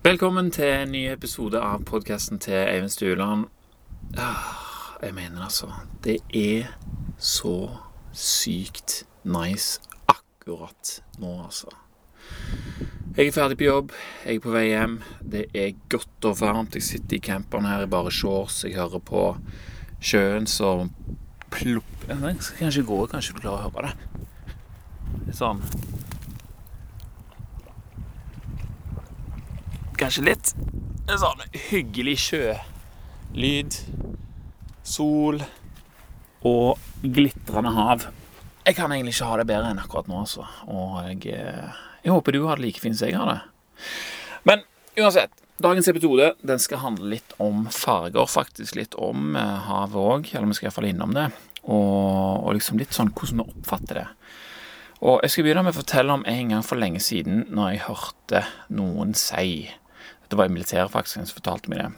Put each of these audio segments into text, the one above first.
Velkommen til en ny episode av podkasten til Eivind Stueland. Ah, jeg mener altså Det er så sykt nice akkurat nå, altså. Jeg er ferdig på jobb, jeg er på vei hjem. Det er godt og varmt. Jeg sitter i camperen her i bare shorts. Jeg hører på sjøen som plopp Jeg skal kanskje gå, kanskje du klarer å høre det. Sånn Kanskje litt En sånn hyggelig sjølyd, sol og glitrende hav. Jeg kan egentlig ikke ha det bedre enn akkurat nå, altså. Og jeg, eh, jeg håper du har det like fint som jeg har det. Men uansett, dagens episode den skal handle litt om farger, faktisk litt om eh, havet òg, eller vi skal iallfall innom det. Og, og liksom litt sånn hvordan vi oppfatter det. Og jeg skal begynne med å fortelle om en gang for lenge siden når jeg hørte noen si det var i militæret faktisk som fortalte meg det.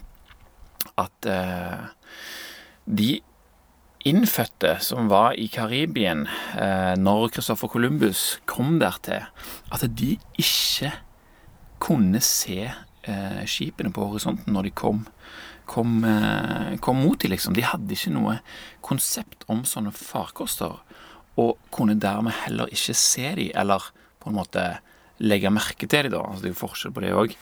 At eh, de innfødte som var i Karibien eh, når Christopher Columbus kom der til, at de ikke kunne se eh, skipene på horisonten når de kom, kom, eh, kom mot dem, liksom. De hadde ikke noe konsept om sånne farkoster, og kunne dermed heller ikke se dem, eller på en måte legge merke til dem, da. Altså, det er jo forskjell på det òg.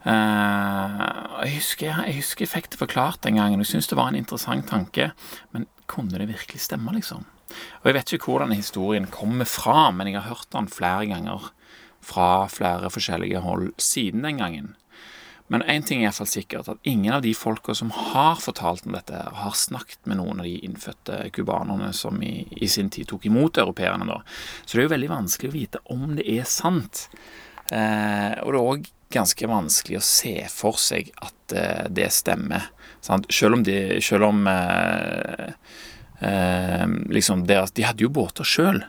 Uh, jeg, husker, jeg, husker, jeg fikk det forklart den gangen, jeg syntes det var en interessant tanke. Men kunne det virkelig stemme, liksom? Og Jeg vet ikke hvor denne historien kommer fra, men jeg har hørt den flere ganger fra flere forskjellige hold siden den gangen. Men én ting er iallfall sikkert, at ingen av de folka som har fortalt om dette, har snakket med noen av de innfødte cubanerne som i, i, sin tid tok imot europeerne. da. Så det er jo veldig vanskelig å vite om det er sant. Eh, og det er òg ganske vanskelig å se for seg at uh, det stemmer. Sant? Selv om de, selv om, uh, uh, liksom deres, De hadde jo båter sjøl.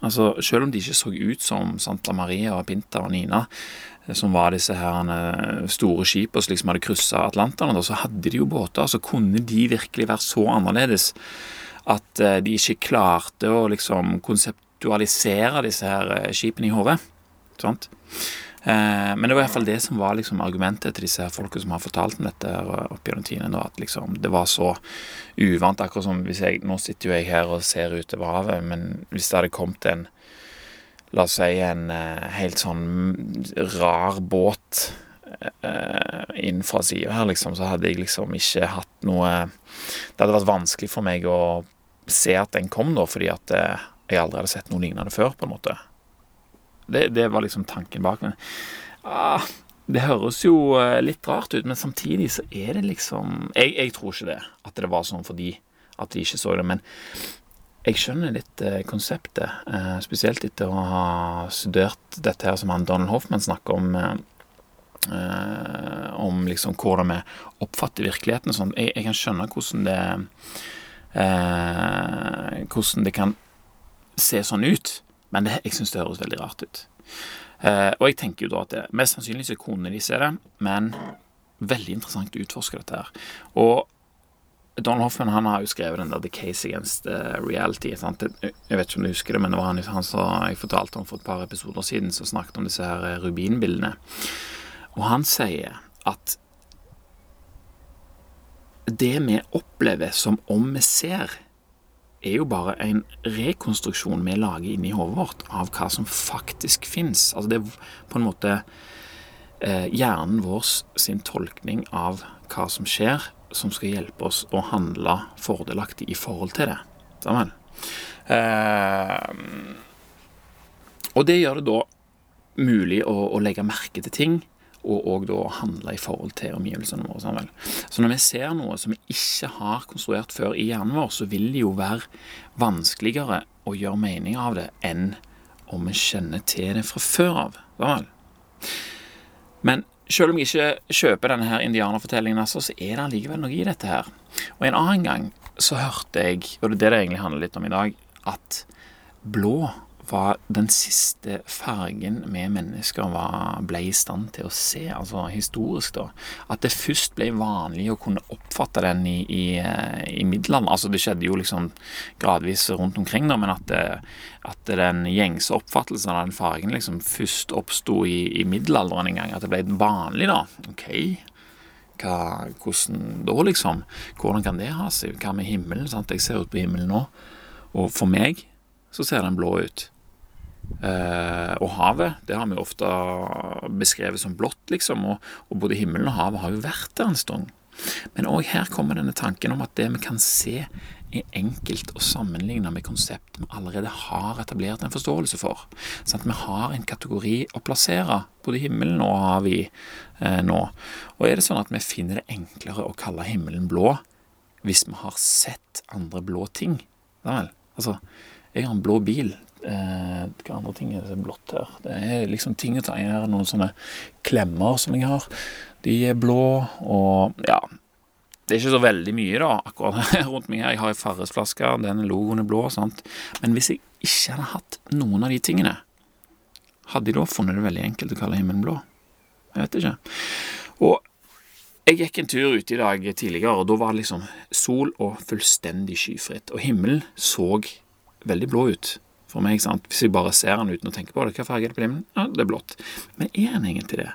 Altså, selv om de ikke så ut som Santa Maria og Pinta og Nina, som var disse her store skipene som liksom hadde kryssa Atlanteren, så hadde de jo båter. Så kunne de virkelig være så annerledes at de ikke klarte å liksom konseptualisere disse her skipene i hodet. Sant? Eh, men det var iallfall det som var liksom argumentet til disse folka som har fortalt om dette opp gjennom tidene. At liksom det var så uvant. Akkurat som hvis jeg Nå sitter jo jeg her og ser utover havet, men hvis det hadde kommet en La oss si en eh, helt sånn rar båt eh, inn fra sida her, liksom, så hadde jeg liksom ikke hatt noe Det hadde vært vanskelig for meg å se at den kom, da, fordi at jeg aldri hadde sett noe lignende før, på en måte. Det, det var liksom tanken bak. Men ah, det høres jo eh, litt rart ut, men samtidig så er det liksom Jeg, jeg tror ikke det, at det var sånn fordi at de ikke så det. Men jeg skjønner litt eh, konseptet, eh, spesielt etter å ha studert dette her som han Donald Hoffman snakker om. Eh, om liksom hvordan vi oppfatter virkeligheten og sånn. Jeg, jeg, kan skjønne hvordan det Hvordan det kan se sånn ut. Men det, jeg syns det høres veldig rart ut. Eh, og jeg tenker jo da at det, mest sannsynlig så konene de ser det, men veldig interessant å utforske dette her. Og Donald Hoffman han har jo skrevet den der 'The Case Against uh, Reality'. Sant? Jeg vet ikke om du husker det, men det var han, han som jeg fortalte om for et par episoder siden, som snakket om disse her eh, rubinbildene. Og han sier at det vi opplever som om vi ser, er jo bare en rekonstruksjon vi lager inni hodet vårt av hva som faktisk fins. Altså det er på en måte eh, hjernen vår sin tolkning av hva som skjer, som skal hjelpe oss å handle fordelaktig i forhold til det. Sammen. Eh, og det gjør det da mulig å, legge merke til ting og og da handle i forhold til omgivelsene våre. Sammen. Så når vi ser noe som vi ikke har konstruert før i hjernen vår, så vil det jo være vanskeligere å gjøre mening av det enn om vi kjenner til det fra før av. Sammen. Men selv om jeg ikke kjøper denne her indianerfortellingen, altså, så er det allikevel noe i dette her. Og en annen gang så hørte jeg, og det er det det egentlig handler litt om i dag, at blå var den siste fargen vi mennesker var, ble i stand til å se, altså historisk, da. At det først ble vanlig å kunne oppfatte den i, i, i middelalderen. Altså, det skjedde jo liksom gradvis rundt omkring, da, men at, det, at den gjengse oppfattelsen av den fargen liksom først oppsto i, i middelalderen en gang. At det ble vanlig, da. Ok, hva, hvordan da, liksom? Hvordan kan det ha seg? Hva med himmelen? Sant? Jeg ser ut på himmelen nå, og for meg så ser den blå ut. Eh, og havet, det har vi ofte beskrevet som blått, liksom. Og, og, både himmelen og havet har jo vært der en stund. Men òg her kommer denne tanken om at det vi kan se, er enkelt å sammenligne med konsept vi allerede har etablert en forståelse for. Sånn at vi har en kategori å plassere både himmelen og havet i eh, nå. Og er det sånn at vi finner det enklere å kalle himmelen blå hvis vi har sett andre blå ting? Da vel? Altså, jeg har en blå bil. Eh, hva andre ting er det som er blått her? Det er liksom ting og tang. Her noen sånne klemmer som jeg har. De er blå, og ja Det er ikke så veldig mye, da, akkurat rundt meg her. Jeg har ei Farris-flaske, den logoen er blå, sant. Men hvis jeg ikke hadde hatt noen av de tingene, hadde jeg da funnet det veldig enkelt å kalle himmelen blå? Jeg vet ikke. Og jeg gikk en tur ute i dag tidligere, og da var det liksom sol og fullstendig skyfritt. Og himmelen så veldig blå ut for meg. sant? Hvis jeg bare ser den uten å tenke på det. Hva farge er det på himmelen? Ja, det er blått. Men er den egentlig det?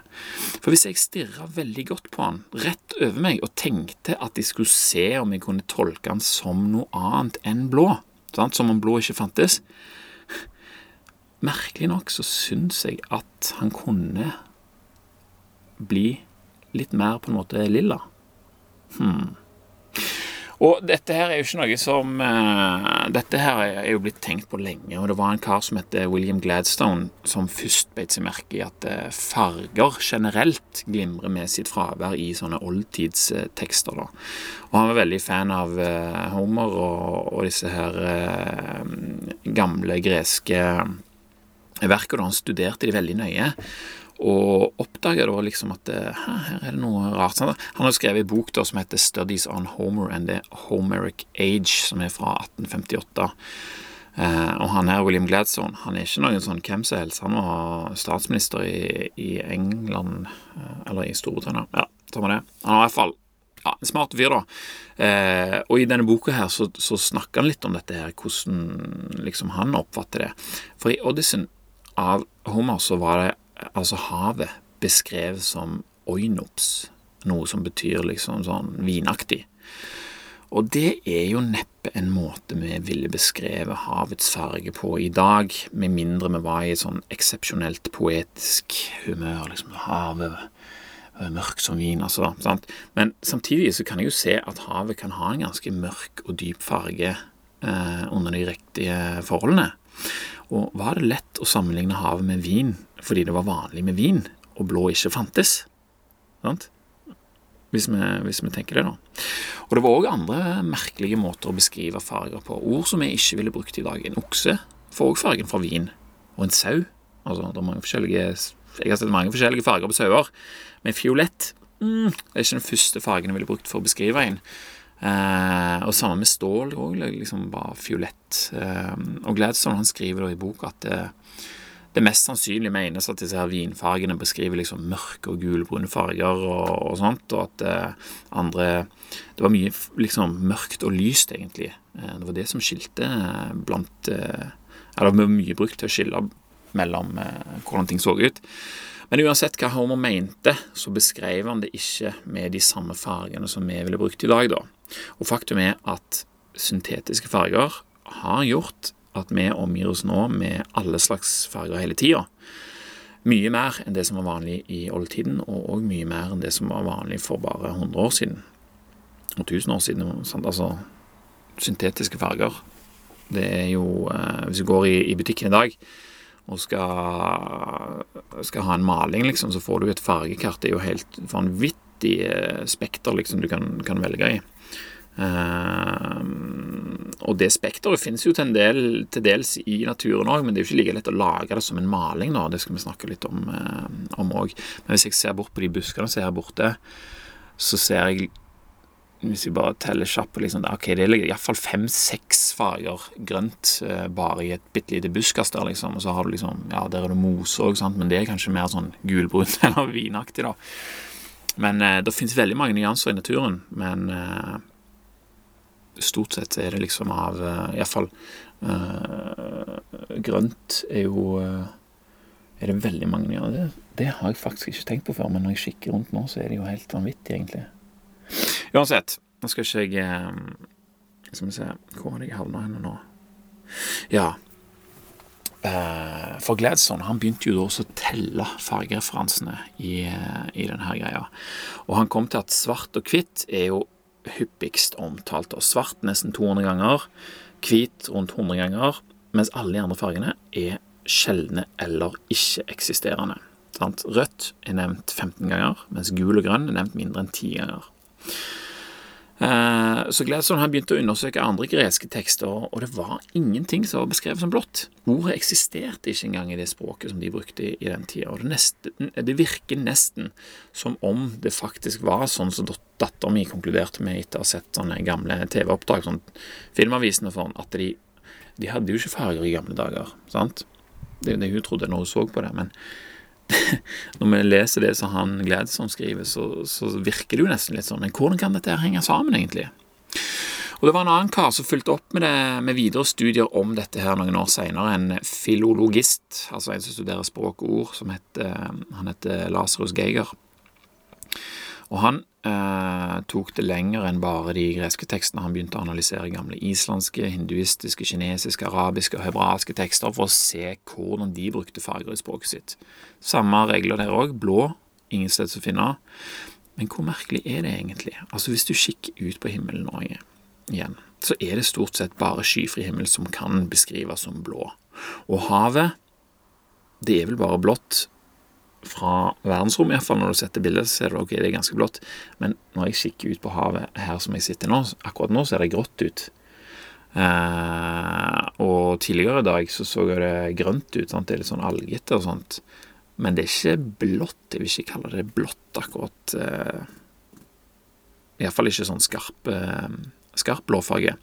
For hvis jeg stirra veldig godt på den, rett over meg, og tenkte at jeg skulle se om jeg kunne tolke den som noe annet enn blå, sant? som om blå ikke fantes Merkelig nok så syns jeg at han kunne bli litt mer på en måte lilla. Hmm. Og dette her er jo ikke noe som uh, Dette her er jo blitt tenkt på lenge, og det var en kar som het William Gladstone som først beit seg merke i at uh, farger generelt glimrer med sitt fravær i sånne oldtidstekster. da. Og han var veldig fan av uh, Homer og, og, disse her gamle greske verkene, og han studerte de veldig nøye og oppdaga da liksom at eh, her er det noe rart. Han har skrevet en bok da som heter 'Studies on Homer and the Homeric Age', som er fra 1858. Eh, og han her, William Gladstone, han er ikke noen sånn hvem som helst. Han var statsminister i, i England, eh, eller i Storbritannia. Ja, vi det. Han har i hvert fall ja, en smart fyr, da. Eh, og i denne boka her så, så snakker han litt om dette her, hvordan liksom han oppfatter det. For i Odyssey av Homer så var det altså havet beskrevet som oinops, noe som betyr liksom sånn vinaktig. Og det er jo neppe en måte vi ville beskrevet havets farge på i dag, med mindre vi var i et sånn eksepsjonelt poetisk humør, liksom havet mørk som vin, altså. Sant? Men samtidig så kan jeg jo se at havet kan ha en ganske mørk og dyp farge eh, under de riktige forholdene. Og var det lett å sammenligne havet med vin fordi det var vanlig med vin, og blå ikke fantes? Sant? Hvis vi, hvis vi tenker det, da. Og det var òg andre merkelige måter å beskrive farger på. Ord som vi ikke ville brukt i dag. En okse får òg fargen fra vin. Og en sau. Altså, det er mange forskjellige Jeg har sett mange forskjellige farger på sauer, men fiolett mm, det er ikke den første fargen jeg ville brukt for å beskrive en. Eh, og sammen med stål òg, liksom bare fiolett. Eh, og Gladstone han skriver da i boka at det, det mest sannsynlig menes at disse her vinfargene beskriver liksom mørke og gulbrune farger og, og, sånt, og at eh, andre Det var mye liksom mørkt og lyst, egentlig. Eh, det var det som skilte eh, blant eh, Eller det var mye brukt til å skille mellom eh, hvordan ting så ut. Men uansett hva Homer mente, så beskrev han det ikke med de samme fargene som vi ville brukt i dag, da. Og faktum er at syntetiske farger har gjort at vi omgir oss nå med alle slags farger hele tida. Mye mer enn det som var vanlig i oldtiden, og òg mye mer enn det som var vanlig for bare 100 år siden. Og 1000 år siden. Sant? Altså syntetiske farger. Det er jo eh, Hvis du går i, i butikken i dag og skal, skal, ha en maling, liksom, så får du et fargekart. Det er jo helt vanvittig eh, spekter liksom, du kan, kan velge i. Uh, og det spekteret finnes jo til, en del, til dels i naturen òg, men det er jo ikke like lett å lage det som en maling. Da. Det skal vi snakke litt om òg. Uh, men hvis jeg ser bort på de buskene som er her borte, så ser jeg hvis vi bare teller kjapt liksom, Ok, det er iallfall fem-seks farger grønt eh, bare i et bitte lite buskas der, liksom. Og så har du liksom Ja, der er det mose òg, men det er kanskje mer sånn gulbrunt eller vinaktig, da. Men eh, det finnes veldig mange nyanser i naturen. Men eh, stort sett er det liksom av eh, Iallfall eh, Grønt er jo eh, Er det veldig mange av Det, det har jeg faktisk ikke tenkt på før, men når jeg kikker rundt nå, så er det jo helt vanvittig, egentlig. Uansett, nå skal ikke jeg Skal vi se Hvor var jeg havna henne nå? Ja. For Gladstone han begynte jo da også å telle fargereferansene i, i denne greia. Og han kom til at svart og hvitt er jo hyppigst omtalt. Og svart nesten 200 ganger, hvit rundt 100 ganger, mens alle de andre fargene er sjeldne eller ikke-eksisterende. Rødt er nevnt 15 ganger, mens gul og grønn er nevnt mindre enn 10 ganger. Eh, så Gladstone han begynte å undersøke andre greske tekster, og det var ingenting som var beskrevet som blått. Ordet eksisterte ikke engang i det språket som de brukte i den tida. Og det, nesten, det virker nesten som om det faktisk var sånn som dattera mi konkluderte med etter å ha sett sånne gamle TV-opptak, sånn filmavisene for at de, de hadde jo ikke farger i gamle dager. sant? Det er det hun trodde når hun så på det. men når vi leser det som han Gladson skriver, så, så, virker det jo nesten litt sånn Men hvordan kan dette henge sammen, egentlig? Og Det var en annen kar som fulgte opp med, det, med videre studier om dette her noen år senere, en filologist, altså en som studerer språk og ord, som heter, han heter Lasarus Geiger. Og han eh, tok det lenger enn bare de greske tekstene. Han begynte å analysere gamle islandske, hinduistiske, kinesiske, arabiske og hebraiske tekster for å se hvordan de brukte farger i språket sitt. Samme regler der òg. Blå, ingen sted å finne. Men hvor merkelig er det egentlig? Altså Hvis du kikker ut på himmelen nå igjen, så er det stort sett bare skyfri himmel som kan beskrives som blå. Og havet, det er vel bare blått fra verdensrommet, iallfall når du setter bildet, så ser du ok, det er ganske blått. Men når jeg kikker ut på havet her som jeg sitter nå, akkurat nå ser det grått ut. Eh, og tidligere i dag så så det grønt ut. Sant? Det er litt sånn algete og sånt. Men det er ikke blått. Jeg vil ikke kalle det blått akkurat. Eh, Iallfall ikke sånn skarp, eh, skarp blåfarge.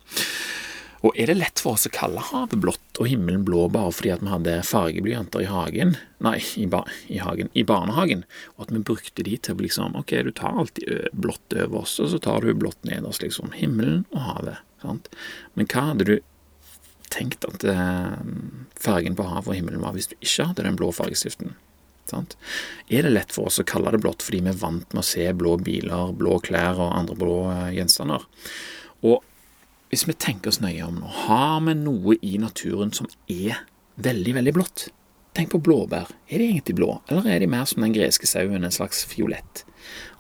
Og er det lett for oss å kalle havet blått og himmelen blå bare fordi at vi hadde fargeblyanter i hagen? Nei, i, ba i, hagen, i barnehagen. Og at vi brukte de til å liksom Ok, du tar alltid blått over oss, og så tar du blått nederst, liksom. Himmelen og havet. Sant? Men hva hadde du tenkt at fargen på havet og himmelen var hvis du ikke hadde den blå fargestiften? Sant? Er det lett for oss å kalle det blått fordi vi er vant med å se blå biler, blå klær og andre blå gjenstander? Og hvis vi tenker oss nøye om nå, har vi noe i naturen som er veldig, veldig blått? Tenk på blåbær. Er de egentlig blå, eller er de mer som den greske sauen, en slags fiolett?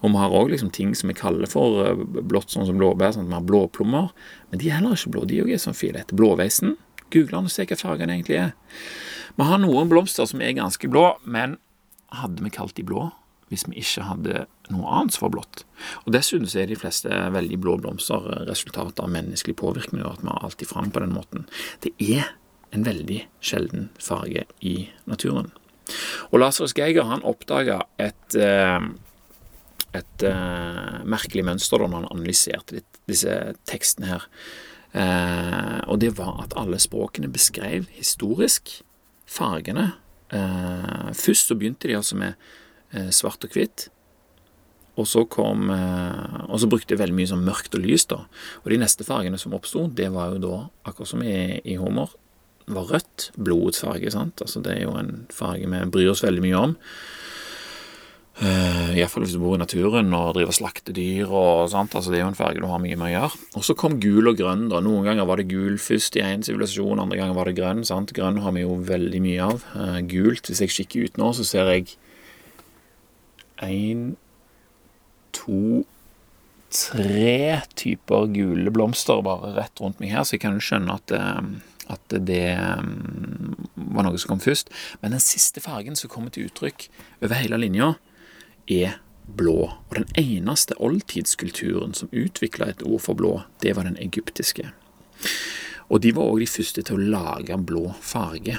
Og vi har òg liksom ting som vi kaller for eh, blått, sånn som blåbær, sånn at vi har blåplommer, men de er heller ikke blå, de er sånn fiolett. Blåveisen, google den og se hva fargen egentlig er. Vi har noen blomster som er ganske blå, men hadde vi kalt de blå, hvis vi ikke hadde noe annet som var blått. Og Dessuten så er de fleste veldig blå blomster resultatet av menneskelig påvirkning, og at vi har alltid fram på den måten. Det er en veldig sjelden farge i naturen. Og Lazarus Geiger han oppdaga et, eh, et uh, merkelig mønster da han analyserte disse tekstene her. Og det var at alle språkene beskrev historisk fargene. Først så begynte de altså med Eh, svart og hvitt. Og så kom eh, Og så brukte jeg veldig mye sånn mørkt og lyst, da. Og de neste fargene som oppsto, det var jo da, akkurat som i, i Homer, var rødt. Blodets farge, sant. Altså det er jo en farge vi bryr oss veldig mye om. Uh, Iallfall hvis du bor i naturen og driver slaktedyr og sånt. Altså det er jo en farge du har mye med å gjøre. Og så kom gul og grønn. da. Noen ganger var det gul først i én sivilisasjon, andre ganger var det grønn. sant? Grønn har vi jo veldig mye av. Uh, gult, hvis jeg kikker ut nå, så ser jeg én, to, tre typer gule blomster bare rett rundt meg her, så jeg kan jo skjønne at, eh, at det mm, var noe som kom først. Men den siste fargen som kommer til uttrykk over hele linja, er blå. Og den eneste oldtidskulturen som utvikla et ord for blå, det var den egyptiske. Og de var òg de første til å lage blå farge.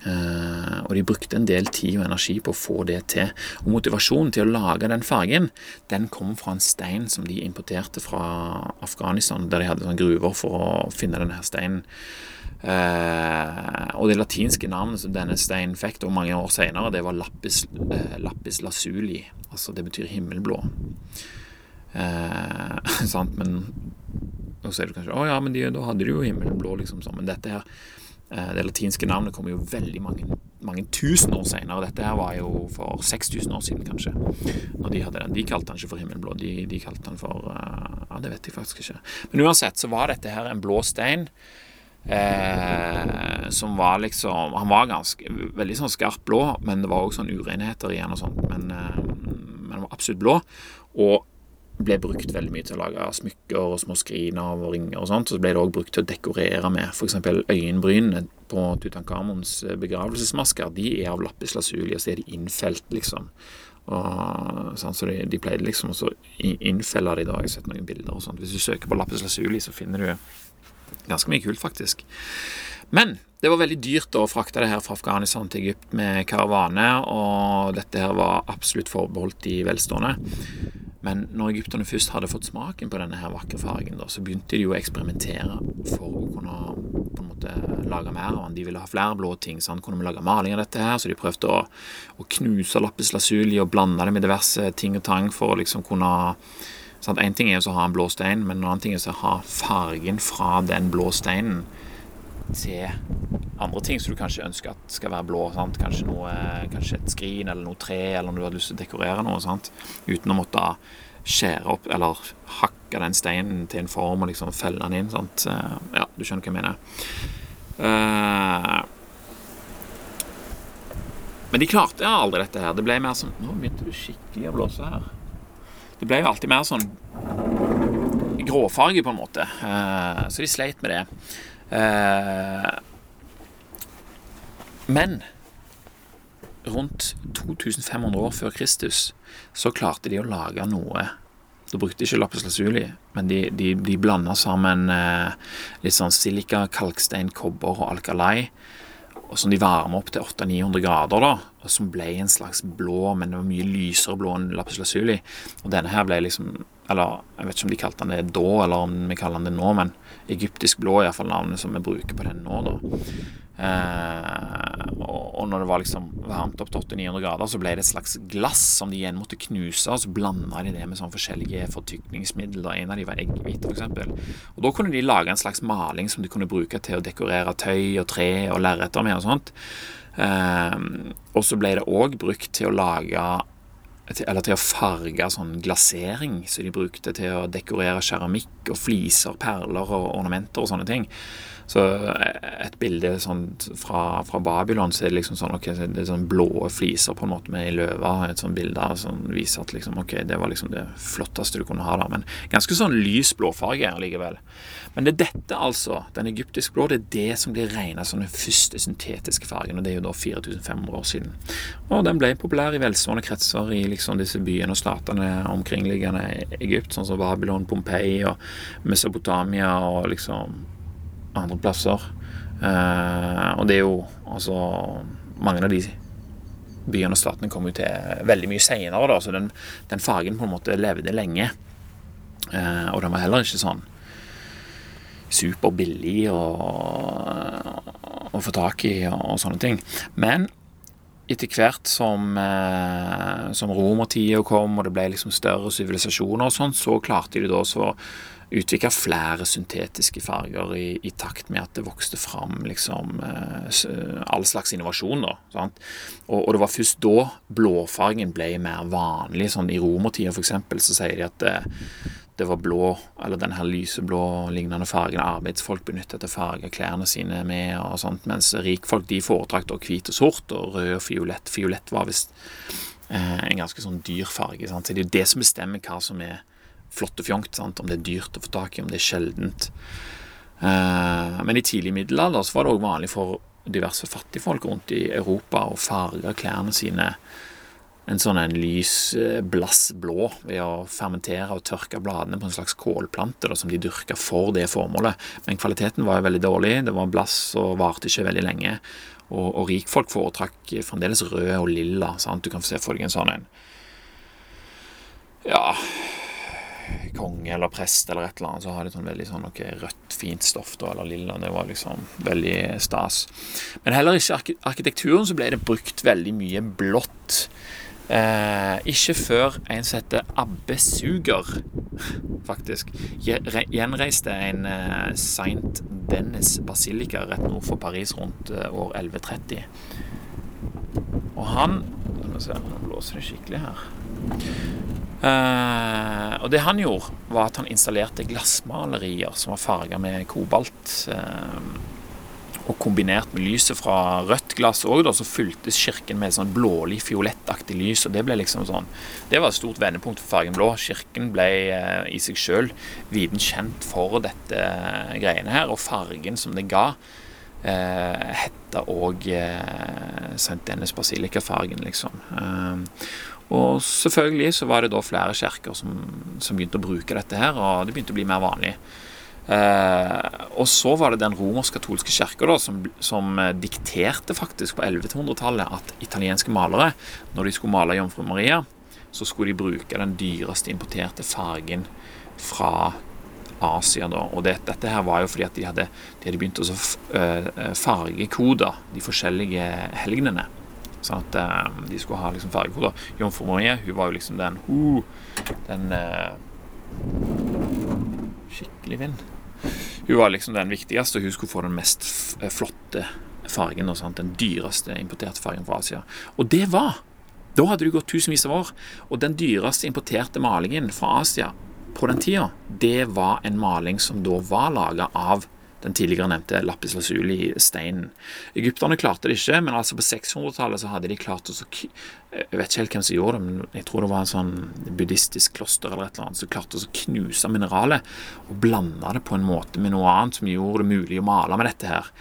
Eh, og de brukte en del tid og energi på å få det til. Og motivasjonen til å lage den fargen, den kom fra en stein som de importerte fra Afghanistan, der de hadde sånne gruver for å finne denne steinen. Eh, og det latinske navnet som denne steinen fikk da mange år senere, det var lapis, eh, lapis lazuli. Altså det betyr himmelblå. Eh, sant, men og så er det kanskje Å ja, men de, da hadde de jo himmelblå, liksom sånn. Men dette her det latinske navnet kommer jo veldig mange, mange tusen år senere. Dette her var jo for 6000 år siden, kanskje. Når De hadde den. De kalte den ikke for himmelblå, de, de kalte den for uh, Ja, det vet jeg faktisk ikke. Men uansett så var dette her en blå stein. Eh, som var liksom Han var ganske veldig sånn skarp blå, men det var òg sånn urenheter igjen og sånt. Men, eh, men han var absolutt blå. Og ble brukt veldig mye til å lage smykker og små skriner og ringer og sånt. Og så ble det òg brukt til å dekorere med f.eks. øyenbrynene på Tutankhamons eh, begravelsesmasker. De er av lapis lazuli, og så er de innfelt, liksom. Og, sånn, så de, de, pleide liksom å innfelle de da. Jeg har sett noen bilder og sånt. Hvis du søker på lapis lazuli, så finner du ganske mye kult, faktisk. Men det var veldig dyrt å frakte det her fra Afghanistan til Egypt med karavane, og dette her var absolutt forbeholdt de velstående. Men når egypterne først hadde fått smaken på denne her vakre fargen, da, så begynte de jo å eksperimentere for å kunne på en måte lage mer av den. De ville ha flere blå ting, så kunne vi lage maling av dette her. Så de prøvde å, å knuse lappis lasuli og blande det med diverse ting og tang for å liksom kunne Én ting er å ha en blå stein, men en annen ting er å ha fargen fra den blå steinen til andre ting som du kanskje ønsker at skal være blå. Sant? Kanskje, noe, kanskje et skrin eller noe tre, eller om du har lyst til å dekorere noe. Sant? Uten å måtte skjære opp eller hakke den steinen til en form og liksom felle den inn. Sant? Ja, du skjønner hva jeg mener. Uh, men de klarte aldri dette her. Det ble mer sånn Nå begynte det skikkelig å blåse her. Det ble jo alltid mer sånn gråfarge, på en måte. Uh, så de sleit med det. Uh, men rundt 2500 år før Kristus så klarte de å lage noe Da brukte de ikke lapis lazuli, men de, de, de blanda sammen eh, litt sånn silika, kalkstein, kobber og alkalai. Og som de varma opp til 800-900 grader, da, og som ble en slags blå, men det var mye lysere blå enn lapis lazuli. Og denne her ble liksom Eller jeg vet ikke om de kalte den det da, eller om vi kaller den det nå, men egyptisk blå er iallfall navnet som vi bruker på den nå, da. Eh, og, når det var liksom varmt opp til 800-900 grader, så ble det et slags glass som de igjen måtte knuse, og så blanda de det med sånne forskjellige fortykningsmidler. En av de var eggehvite, f.eks. Og da kunne de lage en slags maling som de kunne bruke til å dekorere tøy og tre og lerreter med og sånt. Eh, og så ble det òg brukt til å lage eller til å farge sånn glasering som de brukte til å dekorere keramikk og fliser, perler og ornamenter og sånne ting. Så eh, et bilde sånn fra, fra, Babylon så er det liksom sånn ok, det er sånn blå fliser på en måte med ei løve. Et sånt bilde som viser at liksom, ok, det var liksom det flotteste du kunne ha der. Men ganske sånn lys blåfarge likevel. Men det er dette, altså, den egyptiske blå, det er det som blir regna som den første syntetiske fargen. Og det er jo da 4500 år siden. Og den ble populær i velstående kretser i liksom disse byene og statene omkringliggende Egypt, sånn som Babylon, Pompeii og Mesopotamia og liksom andre plasser. Eh, og det er jo altså Mange av de byene og statene kom jo til veldig mye seinere, så den, den, fargen på en måte levde lenge. Eh, og den var heller ikke sånn superbillig å, å få tak i og, og, sånne ting. Men etter hvert som, eh, som romertida kom, og det ble liksom større sivilisasjoner og sånn, så klarte de da så utvikle flere syntetiske farger i, i, takt med at det vokste fram liksom, eh, all slags innovasjon. Da, og, og, det var først da blåfargen ble mer vanlig. sånn I romertida f.eks. så sier de at det, det, var blå, eller den her lyseblå lignende fargen arbeidsfolk benyttet til å farge klærne sine med, og sånt, mens rikfolk de foretrakk hvit og sort, og rød og fiolett. Fiolett var visst eh, en ganske sånn dyr farge. Sant? Så det er jo det som bestemmer hva som er flott og fjongt, sant? Om det er dyrt å få tak i, om det er sjeldent. Eh, men i tidlig middelalder så var det òg vanlig for diverse fattigfolk rundt i Europa å farge klærne sine en sånn en lys eh, ved å fermentere og tørke bladene på en slags kålplante da, som de dyrka for det formålet. Men kvaliteten var veldig dårlig. Det var blass og varte ikke veldig lenge. Og, og rikfolk foretrakk fremdeles rød og lilla. Sant? Du kan se for deg en sånn en Ja konge eller prest eller et eller annet, så har de sånn veldig sånn noe rødt, fint stoff da, eller lilla. Det var liksom veldig stas. Men heller ikke arkitekturen så ble det brukt veldig mye blått. Eh, ikke før en som heter Abbe Suger, faktisk, gjenreiste en eh, Saint Dennis basilika rett nord for Paris rundt eh, år 1130. Og han Nå blåser det skikkelig her. Uh, og det han gjorde, var at han installerte glassmalerier som var farga med kobalt. Uh, og kombinert med lyset fra rødt glass òg, så fyltes kirken med sånn blålig-fiolettaktig lys. Og det ble liksom sånn Det var et stort vendepunkt for fargen blå. Kirken ble uh, i seg sjøl viden kjent for dette greiene her, og fargen som det ga. Eh, hetta òg eh, St. Dennis Basilica-fargen, liksom. Eh, og selvfølgelig så var det da flere kirker som, som, begynte å bruke dette her, og det begynte å bli mer vanlig. Eh, og så var det den romersk-katolske kirka som, som, eh, dikterte faktisk på 1100-tallet at italienske malere, når de skulle male Jomfru Maria, så skulle de bruke den dyreste importerte fargen fra Asia. da, og det, Dette her var jo fordi at de hadde, de hadde begynt å eh, fargekode de forskjellige helgenene. Sånn at uh, de skulle ha liksom fargekoder. Jomfru Marie hun var jo liksom den uh, Den uh, Skikkelig vind. Hun var liksom den viktigste, og hun skulle få den mest eh, flotte fargen. Og sånt, den dyreste importerte fargen fra Asia. Og det var Da hadde det gått tusenvis av år. Og den dyreste importerte malingen fra Asia på den tida, det var en maling som da var laga av den tidligere nevnte lapis lazuli-steinen. Egypterne klarte det ikke, men altså på 600-tallet så hadde de klart å Jeg vet ikke helt hvem som gjorde det, men jeg tror det var en sånn buddhistisk kloster eller et eller annet som klarte å knuse mineralet og blande det på en måte med noe annet som gjorde det mulig å male med dette her.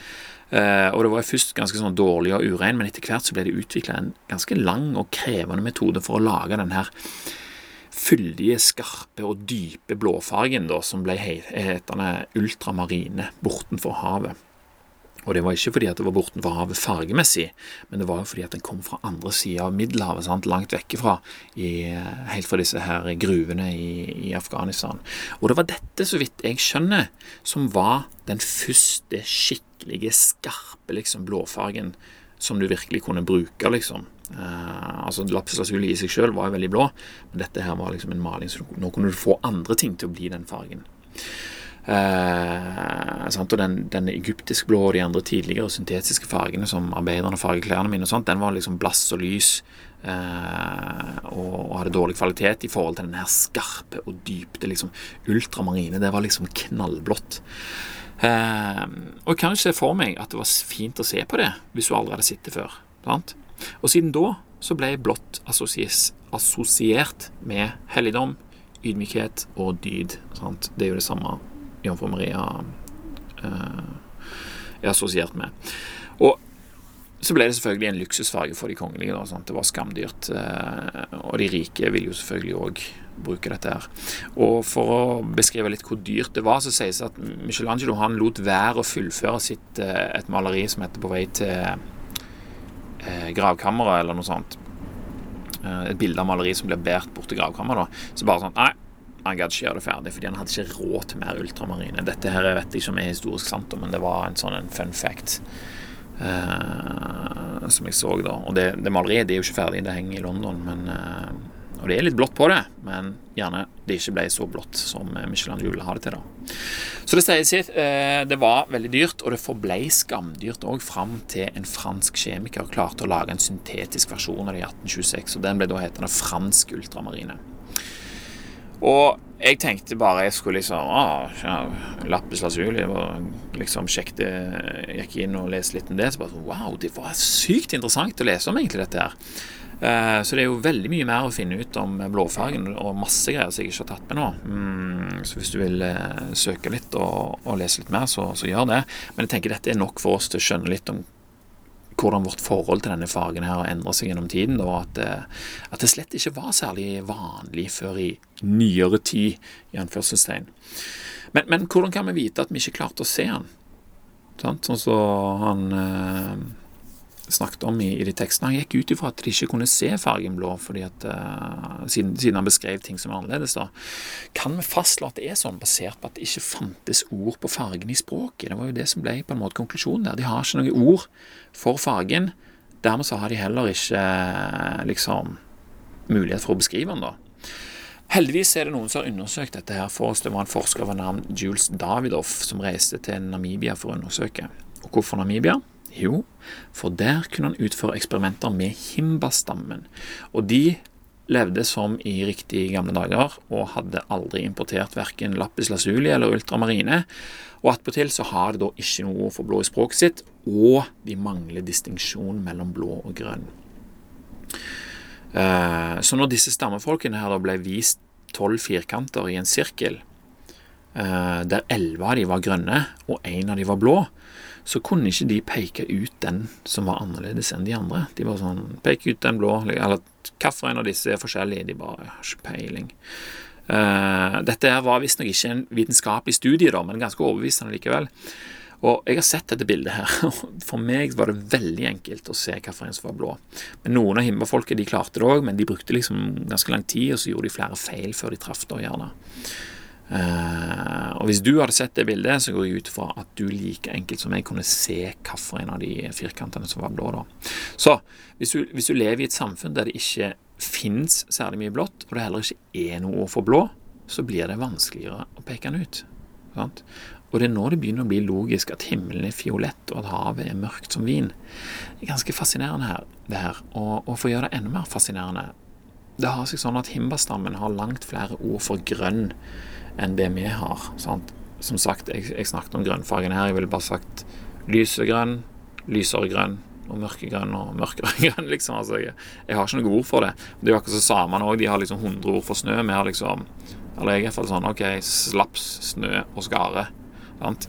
Uh, og Det var først ganske sånn dårlig og urein, men etter hvert så ble det utvikla en ganske lang og krevende metode for å lage den her fyldige, skarpe og dype blåfargen da, som ble hetende ultramarine bortenfor havet. Og det var ikke fordi at det var bortenfor havet fargemessig, men det var jo fordi at den kom fra andre sida av Middelhavet, sant? langt vekk fra, i, helt fra disse her gruvene i, i, Afghanistan. Og det var dette, så vidt jeg skjønner, som var den første skikkelige, skarpe liksom, blåfargen som du virkelig kunne bruke, liksom. Uh, altså Lapis lazuli i seg selv var jo veldig blå, men dette her var liksom en maling, så nå kunne du få andre ting til å bli den fargen. Uh, og den, den egyptisk blå og de andre tidligere syntetiske fargene som arbeiderne farger klærne mine, og sånt, den var liksom blass og lys uh, og, og, hadde dårlig kvalitet i forhold til den her skarpe og dypte liksom ultramarine. Det var liksom knallblått. Og jeg kan jo se for meg at det var fint å se på det hvis du aldri hadde sett det før. Sant? Og siden da så ble blått assosiert med helligdom, ydmykhet og dyd. Sant? Det er jo det samme Jomfru Maria eh, er assosiert med. Og så ble det selvfølgelig en luksusfarge for de kongelige. Da, sant? Det var skamdyrt. Eh, og de rike vil jo selvfølgelig òg bruke dette her. Og For å beskrive litt hvor dyrt det var, så sies det at Michelangelo han lot være å fullføre sitt, eh, et maleri som heter 'På vei til eh, gravkammeret, eller noe sånt. Eh, et bilde av maleri som blir båret bort til gravkammeret. Så bare sånn Nei, han gadd ikke gjøre det ferdig, fordi han hadde ikke råd til mer ultramarine. Dette her jeg vet ikke om er historisk sant, men det var en sånn en fun fact. Uh, som jeg så da. Og det, det, maleriet det er jo ikke ferdig, det henger i London, men uh, og det er litt blått på det, men gjerne det ikke ble så blått som Michelangelo har ha det til. da. Så det sier sitt. Eh, det var veldig dyrt, og det forblei skamdyrt òg fram til en fransk kjemiker klarte å lage en syntetisk versjon av det i 1826. og Den ble da hetende fransk ultramarine. Og jeg tenkte bare jeg skulle liksom ah, Lappes lazuli. Liksom sjekket, gikk inn og leste litt om det. Så bare Wow, det var sykt interessant å lese om egentlig dette her. Eh, så det er jo veldig mye mer å finne ut om blåfargen, og masse greier som jeg ikke har tatt med nå. Mm, så hvis du vil eh, søke litt og, og lese litt mer, så, så, gjør det. Men jeg tenker dette er nok for oss til å skjønne litt om hvordan vårt forhold til denne fargen her har endret seg gjennom tiden. Og at, eh, at, det slett ikke var særlig vanlig før i nyere tid, i anførselstegn. Men, men, hvordan kan vi vite at vi ikke klarte å se han? Sånn som så han snakket om i, i, de tekstene. Han gikk ut ifra at de ikke kunne se fargen blå, fordi at, uh, siden, siden, han beskrev ting som er annerledes. da. Kan vi fastslå at det er sånn, basert på at det ikke fantes ord på fargen i språket? Det var jo det som ble på en måte konklusjonen der. De har ikke noe ord for fargen. Dermed så har de heller ikke liksom mulighet for å beskrive den. da. Heldigvis er det noen som har undersøkt dette her for oss. Det var en forsker ved navn Jules Davidoff som reiste til Namibia for å undersøke. Og hvorfor Namibia? Jo, for der kunne han utføre eksperimenter med himbastammen. Og de levde som i riktige gamle dager og hadde aldri importert verken lappis lazuli eller ultramarine. Og attpåtil så har de da ikke noe for blå i språket sitt, og de mangler distinksjon mellom blå og grønn. Eh, så når disse stammefolkene her da ble vist tolv firkanter i en sirkel, eh, der elleve av de var grønne og én av de var blå, så kunne ikke de peke ut den som var annerledes enn de andre. De var sånn Peke ut den blå, eller hvilken av disse er forskjellige? De bare har ikke peiling. Uh, dette var visstnok ikke en vitenskapelig studie, da, men ganske overbevisende likevel. Og Jeg har sett dette bildet her, og for meg var det veldig enkelt å se hvilken som var blå. Men Noen av himmelfolket de klarte det òg, men de brukte liksom ganske lang tid, og så gjorde de flere feil før de traff, da gjerne. Uh, og Hvis du hadde sett det bildet, så går jeg ut fra at du like enkelt som jeg kunne se hvilken av de firkantene som var blå. da. Så hvis du, hvis du, lever i et samfunn der det ikke fins særlig mye blått, og det heller ikke er noe for blå, så blir det vanskeligere å peke den ut. Sant? Og det er nå det begynner å bli logisk at himmelen er fiolett, og at havet er mørkt som vin. Det er ganske fascinerende her, det her. Og, og for å gjøre det enda mer fascinerende Det har seg sånn at himbastammen har langt flere ord for grønn enn det vi har. Sant? Som sagt, jeg, jeg, snakket om grønnfargen her. Jeg ville bare sagt lysegrønn, lysere grønn og mørkegrønn og mørkere grønn. Liksom. Altså, jeg, jeg, har ikke noe ord for det. Det er jo akkurat som samene òg. De har liksom 100 ord for snø. Vi har liksom Eller jeg er iallfall sånn OK, slaps, snø og skare. Sant?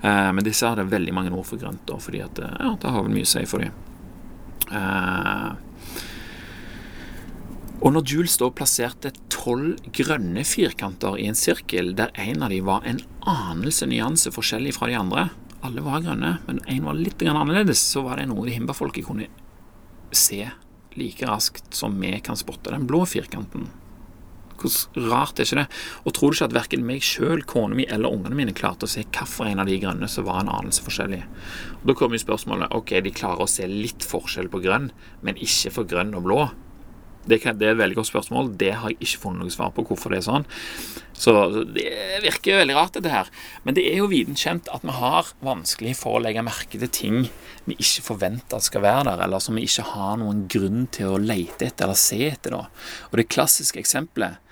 Eh, men disse hadde veldig mange ord for grønt, da, fordi at ja, det har vel mye å si for dem. Eh, og når Jules da plasserte tolv grønne firkanter i en sirkel, der en av dem var en anelse nyanse forskjellig fra de andre Alle var grønne, men én var litt annerledes, så var det noe de himbafolket kunne se like raskt som vi kan spotte den blå firkanten. Hvor rart er ikke det? Og tror du ikke at verken meg sjøl, kona mi eller ungene mine klarte å se hvilken av de grønne som var en anelse forskjellig? Og Da kommer jo spørsmålet ok, de klarer å se litt forskjell på grønn, men ikke for grønn og blå. Det, kan, det, er et veldig godt spørsmål. Det har jeg ikke funnet noe svar på hvorfor det er sånn. Så det virker veldig rart, dette her. Men det er jo viden kjent at vi har vanskelig for å legge merke til ting vi ikke forventer at skal være der, eller som vi ikke har noen grunn til å lete etter eller se etter. Da. Og det klassiske eksempelet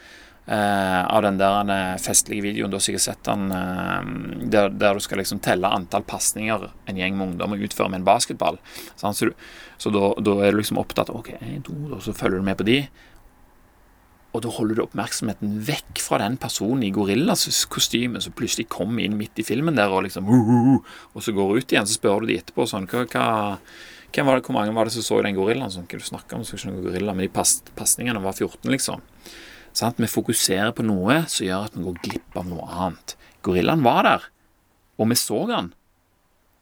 Uh, av den der uh, festlige videoen. Du har sikkert sett den uh, der, der, du skal liksom telle antall pasninger en gjeng med ungdommer utfører med en basketball. Sånn, så, du, så da, da, er du liksom opptatt av ok, en, to, og så følger du med på de. Og da holder du oppmerksomheten vekk fra den personen i gorillas kostyme som plutselig kommer inn midt i filmen der og liksom Og så går ut igjen, så spør du de etterpå sånn hva, hva hvem var det, Hvor mange var det som så den gorillaen? Sånn, hva du snakker om, så ikke noen gorilla, men de pasningene var 14, liksom. Sånn, Vi fokuserer på noe som gjør at vi går glipp av noe annet. Gorillaen var der, og vi så den.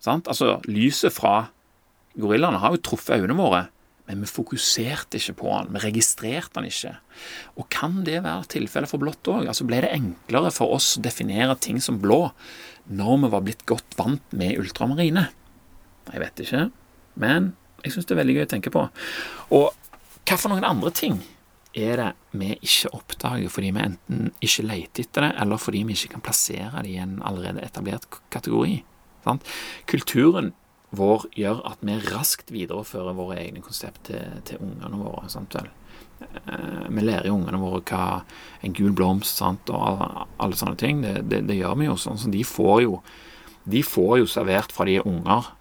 Sånn, Altså, lyset fra gorillaene har jo truffet øynene våre, men vi fokuserte ikke på den. Vi registrerte den ikke. Og kan det være tilfellet for blått òg? Altså, ble det enklere for oss å definere ting som blå når vi var blitt godt vant med ultramarine? Jeg vet ikke, men jeg syns det er veldig gøy å tenke på. Og hva for noen andre ting er det vi ikke oppdager fordi vi enten ikke leter etter det, eller fordi vi ikke kan plassere det i en allerede etablert kategori. Sant? Kulturen vår gjør at vi raskt viderefører våre egne konsept til, til ungene våre. Sant vel? Eh, vi lærer jo ungene våre hva en gul blomst sant? og alle, sånne ting. Det, det, det, gjør vi jo sånn. Så de får jo, de får jo servert fra de er unger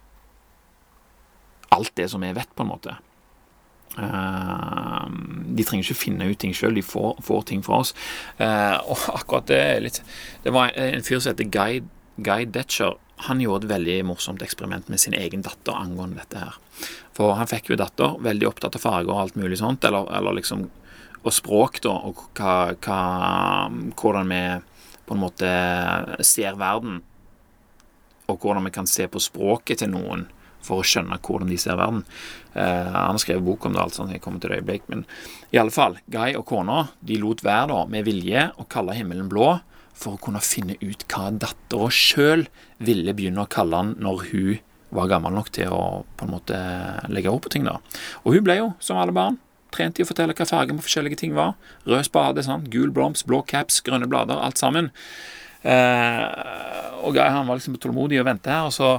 alt det som vi vet, på en måte. Uh, de trenger ikke finne ut ting sjøl, de får, får, ting fra oss. Uh, og akkurat det er litt Det var en fyr som heter Guy, Guy Detcher. Han gjorde et veldig morsomt eksperiment med sin egen datter angående dette her. For han fikk jo datter, veldig opptatt av farger og alt mulig sånt, eller, eller liksom Og språk, da, og hva, hva, hvordan vi på en måte ser verden, og hvordan vi kan se på språket til noen for å skjønne hvordan de ser verden. Eh, han har skrevet bok om det, alt sånt, jeg kommer til det øyeblikk. Men i alle fall, Guy og kona de lot være da, med vilje å kalle himmelen blå for å kunne finne ut hva dattera sjøl ville begynne å kalle han når hun var gammel nok til å på en måte legge ord på ting. da. Og hun ble jo, som alle barn, trent i å fortelle hva fargen på forskjellige ting var. Rød spade, sant? gul blomst, blå caps, grønne blader, alt sammen. Eh, og han var liksom tålmodig og ventet her. Og så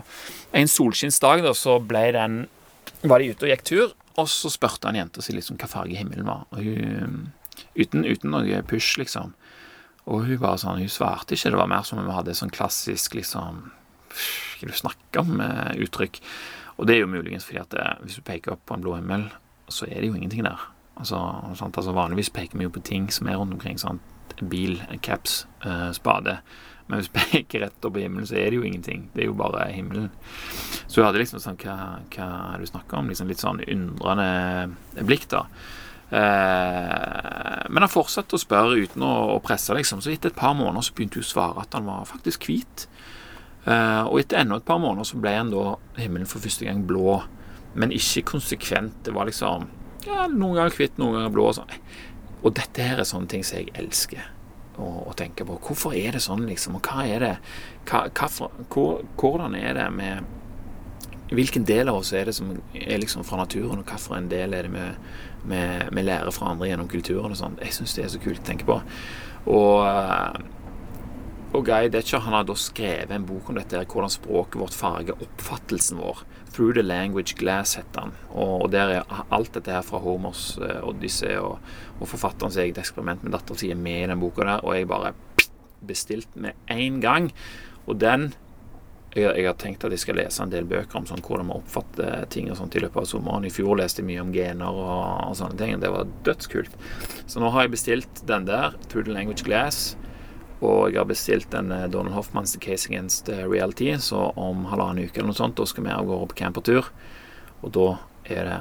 en solskinnsdag da, så ble den var de ute og gikk tur, og så spurte han jenta si liksom hva farge himmelen var. Og hun, uten, uten noe push, liksom. Og hun bare sånn, hun svarte ikke. Det var mer som om vi hadde sånn klassisk liksom Hva du snakker om? Eh, uttrykk. Og det er jo muligens fordi at det, eh, hvis du peker opp på en blå himmel, så er det jo ingenting der. Altså, altså Vanligvis peker vi jo på ting som er rundt omkring. Sant? Bil, caps, eh, spade. Men hvis vi peker rett opp på himmelen, så er det jo ingenting. Det er jo bare himmelen. Så hun hadde liksom sånn Hva, hva er det du snakker om? Liksom litt sånn undrende blikk, da. Eh, men han fortsatte å spørre uten å, presse, liksom. Så etter et par måneder så begynte hun å svare at han var faktisk hvit. Eh, og etter enda et par måneder så ble han da himmelen for første gang blå, men ikke konsekvent. Det var liksom ja, noen ganger hvitt, noen ganger blå. Og, sånn. og dette her er sånne ting som jeg elsker å, tenke på. Hvorfor er det sånn, liksom? Og hva er det hva, hva Hvordan er det med Hvilken del av oss er det som er liksom fra naturen, og hvilken del er det med vi, lærer fra andre gjennom kulturen og sånn. Jeg syns det er så kult å tenke på. Og, eh, og Guy Detcher han har da skrevet en bok om dette, hvordan språket vårt farger oppfattelsen vår. 'Through the Language Glass' heter han. Og, og der er alt dette her fra Homers uh, Odyssey og, og forfatterens eget eksperiment med dattera si med i den boka der, og jeg bare bestilt med én gang. Og den jeg, jeg, har tenkt at jeg skal lese en del bøker om sånn, hvordan man oppfatter ting og sånt i løpet av sommeren. I fjor leste jeg mye om gener og, og sånne ting. Det var dødskult. Så nå har jeg bestilt den der, Through the Language Glass. Og jeg har bestilt den eh, Donald Hoffmanns Case Against eh, Reality. Så om halvannen uke eller noe sånt, da skal vi av gårde på campertur. Og da er det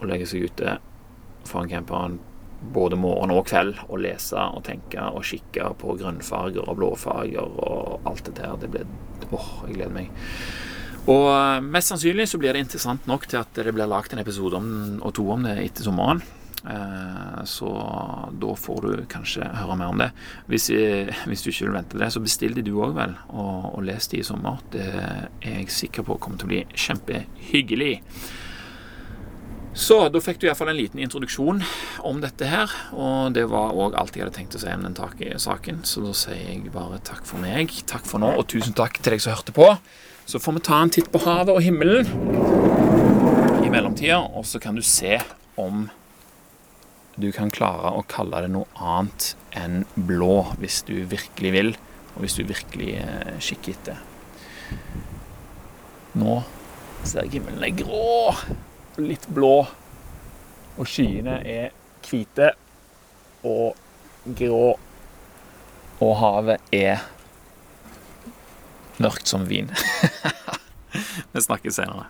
å legge seg ute foran camperen både morgen og kveld og lese og tenke og kikke på grønnfarger og blåfarger og alt det der. Det blir Åh, jeg gleder meg. Og eh, mest sannsynlig så blir det interessant nok til at det blir lagd en episode om, og to om det etter sommeren. Eh, så da får du kanskje høre mer om det. Hvis, hvis du ikke vil vente det, så bestill de du òg, vel, og, og les de i sommer. Det er jeg sikker på kommer til å bli kjempehyggelig. Så da fikk du iallfall en liten introduksjon om dette her. Og det var òg alt jeg hadde tenkt å si om den saken. Så da sier jeg bare takk for meg, takk for nå, og tusen takk til deg som hørte på. Så får vi ta en titt på havet og himmelen i mellomtida, og så kan du se om du kan klare å kalle det noe annet enn blå, hvis du virkelig vil, og hvis du virkelig eh, kikker etter. Nå ser jeg himmelen er grå litt blå, og skyene er hvite og grå, og havet er mørkt som vin. Vi snakkes senere.